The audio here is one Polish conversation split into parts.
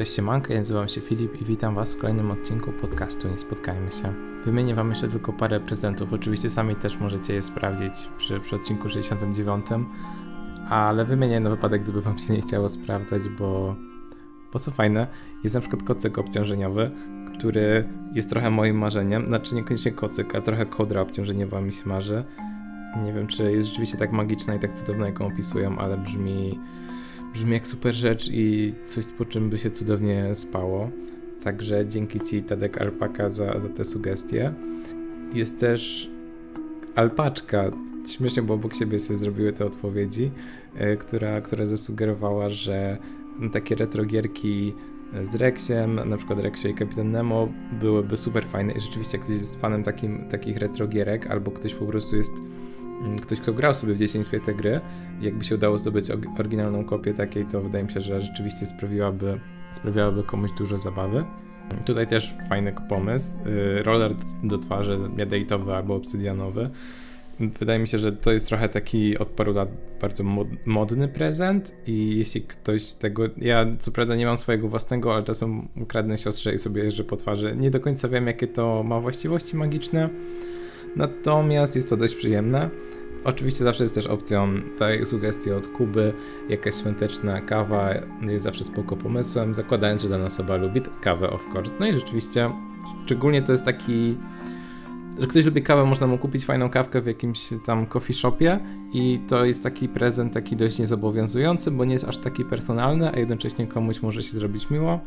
Cześć siemanko, ja nazywam się Filip i witam Was w kolejnym odcinku podcastu Nie Spotkajmy się. Wymienię Wam jeszcze tylko parę prezentów, oczywiście sami też możecie je sprawdzić przy, przy odcinku 69, ale wymienię na wypadek, gdyby Wam się nie chciało sprawdzać, bo, bo co fajne, jest na przykład kocyk obciążeniowy, który jest trochę moim marzeniem, znaczy niekoniecznie kocyk, a trochę kodra obciążeniowa mi się marzy. Nie wiem, czy jest rzeczywiście tak magiczna i tak cudowna, jaką opisują, ale brzmi Brzmi jak super rzecz i coś, po czym by się cudownie spało. Także dzięki Ci, Tadek Alpaka, za, za te sugestie. Jest też alpaczka. Śmiesznie, bo obok siebie sobie zrobiły te odpowiedzi, yy, która, która zasugerowała, że takie retrogierki z Rexiem, na przykład Rexio i Kapitan Nemo byłyby super fajne i rzeczywiście jak ktoś jest fanem takim, takich retrogierek albo ktoś po prostu jest ktoś, kto grał sobie w dzieciństwie te gry, jakby się udało zdobyć oryginalną kopię takiej, to wydaje mi się, że rzeczywiście sprawiłaby, sprawiałaby komuś dużo zabawy. Tutaj też fajny pomysł. Y, roller do twarzy jadejtowy albo obsydianowy. Wydaje mi się, że to jest trochę taki od paru lat bardzo modny prezent i jeśli ktoś tego... Ja co prawda nie mam swojego własnego, ale czasem ukradnę siostrze i sobie jeżdżę po twarzy. Nie do końca wiem, jakie to ma właściwości magiczne, Natomiast jest to dość przyjemne. Oczywiście zawsze jest też opcją tej sugestii od Kuby, jakaś świąteczna kawa jest zawsze spoko pomysłem, zakładając, że dana osoba lubi kawę of course. No i rzeczywiście, szczególnie to jest taki, że ktoś lubi kawę, można mu kupić fajną kawkę w jakimś tam coffee shopie i to jest taki prezent taki dość niezobowiązujący, bo nie jest aż taki personalny, a jednocześnie komuś może się zrobić miło,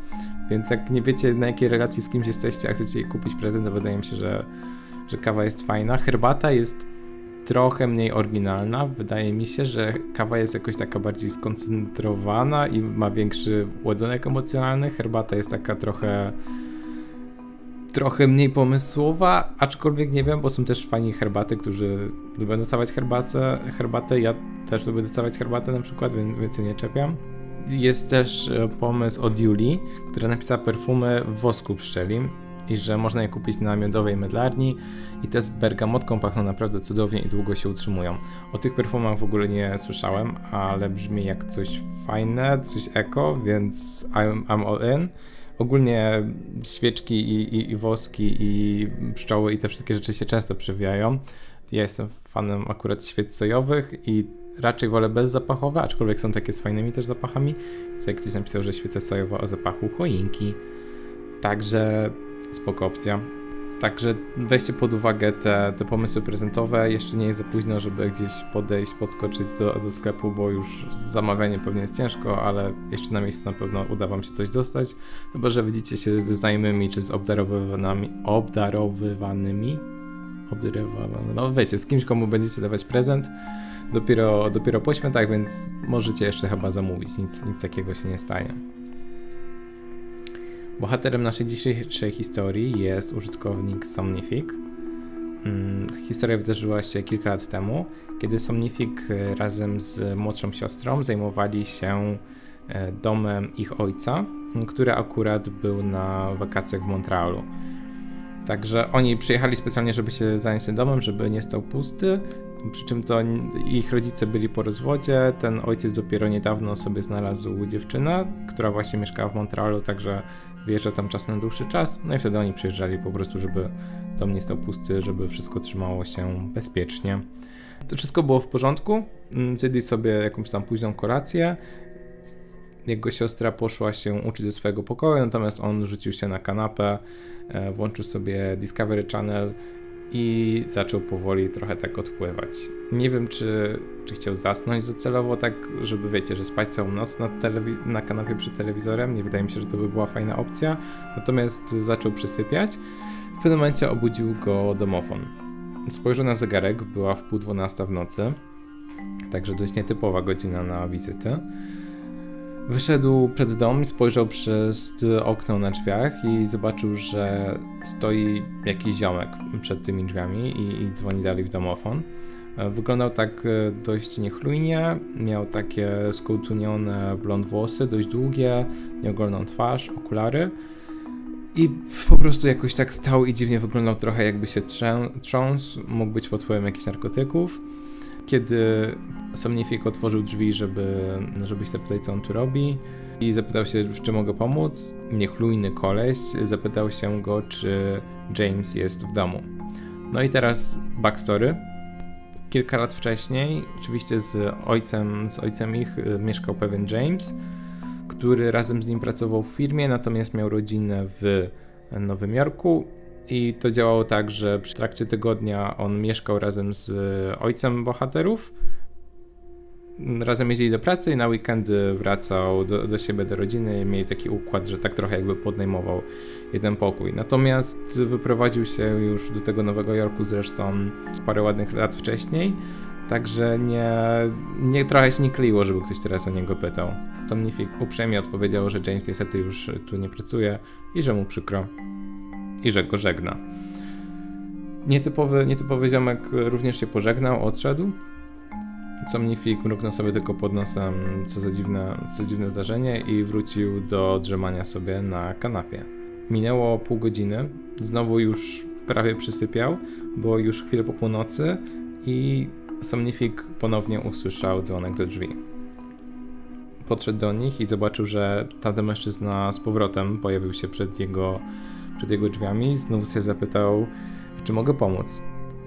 więc jak nie wiecie na jakiej relacji z kimś jesteście, a chcecie jej kupić prezent, to wydaje mi się, że że kawa jest fajna. Herbata jest trochę mniej oryginalna. Wydaje mi się, że kawa jest jakoś taka bardziej skoncentrowana i ma większy ładunek emocjonalny. Herbata jest taka trochę trochę mniej pomysłowa, aczkolwiek nie wiem, bo są też fani herbaty, którzy lubią dostawać herbatę, herbatę. Ja też lubię dostawać herbatę na przykład, więc, więc nie czepiam. Jest też e, pomysł od Julii, która napisała perfumy w wosku pszczelim i że można je kupić na miodowej mydlarni i te z bergamotką pachną naprawdę cudownie i długo się utrzymują. O tych perfumach w ogóle nie słyszałem, ale brzmi jak coś fajne, coś eko, więc I'm, I'm all in. Ogólnie świeczki i, i, i woski i pszczoły i te wszystkie rzeczy się często przewijają. Ja jestem fanem akurat świec sojowych i raczej wolę bezzapachowe, aczkolwiek są takie z fajnymi też zapachami. Tutaj ktoś napisał, że świece sojowe o zapachu choinki. Także spoko opcja. Także weźcie pod uwagę te, te pomysły prezentowe. Jeszcze nie jest za późno, żeby gdzieś podejść, podskoczyć do, do sklepu, bo już zamawianie pewnie jest ciężko, ale jeszcze na miejscu na pewno uda Wam się coś dostać. Chyba, że widzicie się ze znajomymi czy z obdarowywanymi, obdarowywanymi, obdarowywanymi, no wiecie, z kimś, komu będziecie dawać prezent dopiero, dopiero po świętach, więc możecie jeszcze chyba zamówić. Nic, nic takiego się nie stanie. Bohaterem naszej dzisiejszej historii jest użytkownik Somnific. Mm, historia wydarzyła się kilka lat temu, kiedy Somnific e, razem z młodszą siostrą zajmowali się e, domem ich ojca, który akurat był na wakacjach w Montrealu. Także oni przyjechali specjalnie, żeby się zająć tym domem, żeby nie stał pusty. Przy czym to ich rodzice byli po rozwodzie. Ten ojciec dopiero niedawno sobie znalazł dziewczynę, która właśnie mieszkała w Montrealu, także wyjeżdżał tam czas na dłuższy czas. No i wtedy oni przyjeżdżali po prostu, żeby dom nie stał pusty, żeby wszystko trzymało się bezpiecznie. To wszystko było w porządku. Mm, zjedli sobie jakąś tam późną kolację. Jego siostra poszła się uczyć do swojego pokoju, natomiast on rzucił się na kanapę, e, włączył sobie Discovery Channel i zaczął powoli trochę tak odpływać. Nie wiem, czy, czy chciał zasnąć docelowo, tak, żeby wiecie, że spać całą noc na, na kanapie przed telewizorem. Nie wydaje mi się, że to by była fajna opcja. Natomiast zaczął przysypiać. W pewnym momencie obudził go domofon. Spojrzał na zegarek, była w pół dwunasta w nocy, także dość nietypowa godzina na wizytę. Wyszedł przed dom, spojrzał przez okno na drzwiach i zobaczył, że stoi jakiś ziomek przed tymi drzwiami i, i dzwoni dalej w domofon. Wyglądał tak e, dość niechlujnie, miał takie skołtunione blond włosy, dość długie, nieogolną twarz, okulary i po prostu jakoś tak stał i dziwnie wyglądał trochę jakby się trząsł, mógł być pod wpływem jakichś narkotyków. Kiedy Somnific otworzył drzwi, żeby, żeby się zapytać, co on tu robi, i zapytał się, czy mogę pomóc. Niechlujny koleś zapytał się go, czy James jest w domu. No i teraz backstory. Kilka lat wcześniej, oczywiście z ojcem, z ojcem ich y, mieszkał pewien James, który razem z nim pracował w firmie, natomiast miał rodzinę w Nowym Jorku i to działało tak, że przy trakcie tygodnia on mieszkał razem z ojcem bohaterów, razem jeździli do pracy i na weekendy wracał do, do siebie, do rodziny. Mieli taki układ, że tak trochę jakby podnajmował jeden pokój. Natomiast wyprowadził się już do tego Nowego Jorku zresztą parę ładnych lat wcześniej. Także nie, nie trochę się nie kleiło, żeby ktoś teraz o niego pytał. Somnifik uprzejmie odpowiedział, że James niestety już tu nie pracuje i że mu przykro i że go żegna. Nietypowy, nietypowy ziomek również się pożegnał, odszedł. Somnifik mruknął sobie tylko pod nosem, co za dziwne, co dziwne zdarzenie i wrócił do drzemania sobie na kanapie. Minęło pół godziny, znowu już prawie przysypiał, bo już chwilę po północy i Somnifik ponownie usłyszał dzwonek do drzwi. Podszedł do nich i zobaczył, że tamten mężczyzna z powrotem pojawił się przed jego, przed jego drzwiami. Znów się zapytał, w czym mogę pomóc.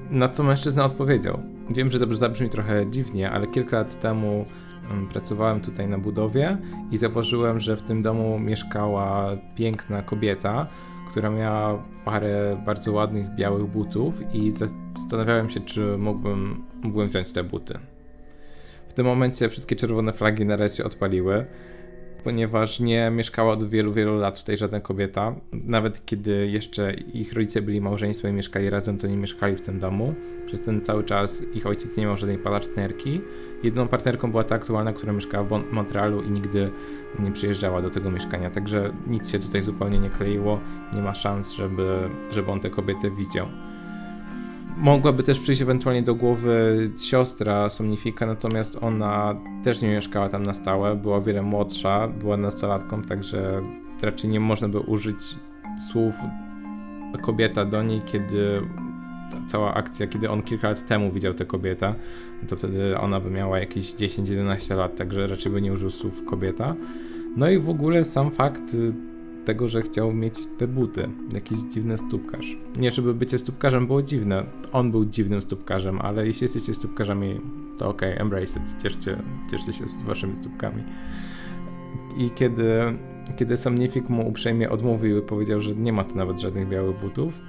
Na co mężczyzna odpowiedział. Wiem, że to zabrzmi trochę dziwnie, ale kilka lat temu mm, pracowałem tutaj na budowie i zauważyłem, że w tym domu mieszkała piękna kobieta, która miała parę bardzo ładnych białych butów i zastanawiałem się, czy mógłbym, mógłbym wziąć te buty. W tym momencie wszystkie czerwone flagi nareszcie odpaliły ponieważ nie mieszkała od wielu, wielu lat tutaj żadna kobieta. Nawet kiedy jeszcze ich rodzice byli małżeństwem i mieszkali razem, to nie mieszkali w tym domu. Przez ten cały czas ich ojciec nie miał żadnej partnerki. Jedną partnerką była ta aktualna, która mieszkała w Montrealu i nigdy nie przyjeżdżała do tego mieszkania. Także nic się tutaj zupełnie nie kleiło. Nie ma szans, żeby, żeby on tę kobietę widział. Mogłaby też przyjść ewentualnie do głowy siostra Somnifika, natomiast ona też nie mieszkała tam na stałe, była o wiele młodsza, była nastolatką, także raczej nie można by użyć słów kobieta do niej, kiedy cała akcja, kiedy on kilka lat temu widział tę kobietę, to wtedy ona by miała jakieś 10-11 lat, także raczej by nie użył słów kobieta. No i w ogóle sam fakt tego, że chciał mieć te buty. Jakiś dziwny stópkarz. Nie, żeby bycie stópkarzem było dziwne. On był dziwnym stópkarzem, ale jeśli jesteście stópkarzami, to okay, embrace it. Cieszcie, cieszcie się z waszymi stópkami. I kiedy, kiedy Somnifik mu uprzejmie odmówił i powiedział, że nie ma tu nawet żadnych białych butów,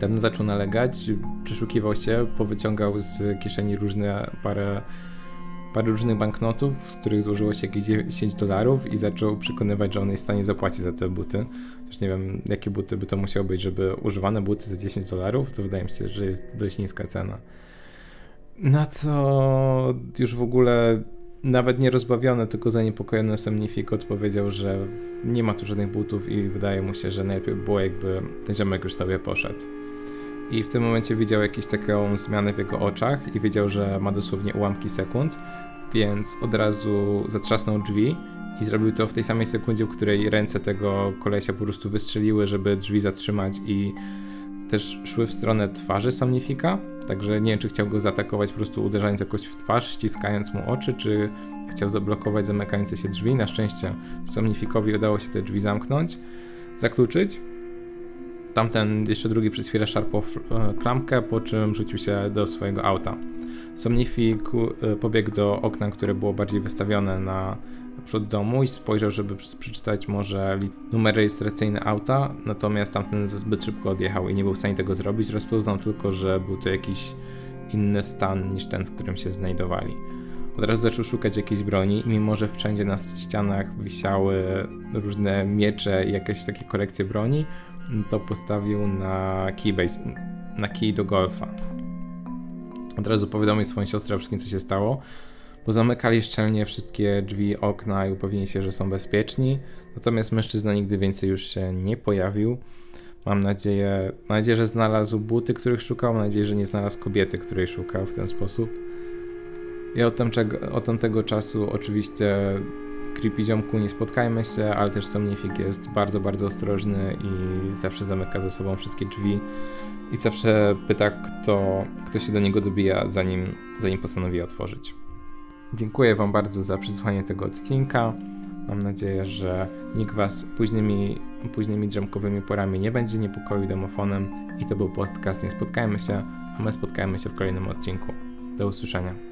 ten zaczął nalegać, przeszukiwał się, powyciągał z kieszeni różne parę parę różnych banknotów, w których złożyło się jakieś 10 dolarów i zaczął przekonywać, że on jest w stanie zapłacić za te buty. Też nie wiem, jakie buty by to musiało być, żeby używane buty za 10 dolarów, to wydaje mi się, że jest dość niska cena. Na co już w ogóle nawet nie rozbawiony, tylko zaniepokojony Semnifik odpowiedział, że nie ma tu żadnych butów i wydaje mu się, że najlepiej było jakby ten ziomek już sobie poszedł i w tym momencie widział jakąś taką zmianę w jego oczach i wiedział, że ma dosłownie ułamki sekund, więc od razu zatrzasnął drzwi i zrobił to w tej samej sekundzie, w której ręce tego kolesia po prostu wystrzeliły, żeby drzwi zatrzymać i też szły w stronę twarzy Somnifika, także nie wiem, czy chciał go zaatakować po prostu uderzając jakoś w twarz, ściskając mu oczy, czy chciał zablokować zamykające się drzwi. Na szczęście Somnifikowi udało się te drzwi zamknąć, zakluczyć Tamten jeszcze drugi przez chwilę szarpał e, klamkę, po czym rzucił się do swojego auta. Somnifik e, pobiegł do okna, które było bardziej wystawione na przód domu i spojrzał, żeby przeczytać może numer rejestracyjny auta, natomiast tamten zbyt szybko odjechał i nie był w stanie tego zrobić. Rozpoznał tylko, że był to jakiś inny stan niż ten, w którym się znajdowali. Od razu zaczął szukać jakiejś broni i mimo, że wszędzie na ścianach wisiały różne miecze i jakieś takie kolekcje broni, to postawił na keybase, na key do golfa. Od razu powiadomił swoją siostrę o wszystkim, co się stało. Pozamykali szczelnie wszystkie drzwi, okna i upewnili się, że są bezpieczni. Natomiast mężczyzna nigdy więcej już się nie pojawił. Mam nadzieję, mam nadzieję, że znalazł buty, których szukał. Mam nadzieję, że nie znalazł kobiety, której szukał w ten sposób. I od, od tamtego czasu oczywiście creepy ziomku nie spotkajmy się, ale też Somnifik jest bardzo, bardzo ostrożny i zawsze zamyka za sobą wszystkie drzwi i zawsze pyta, kto, kto się do niego dobija, zanim, zanim postanowi otworzyć. Dziękuję Wam bardzo za przesłuchanie tego odcinka. Mam nadzieję, że nikt Was późnymi, późnymi drzemkowymi porami nie będzie niepokoił domofonem. I to był podcast Nie Spotkajmy się, a my spotkajmy się w kolejnym odcinku. Do usłyszenia.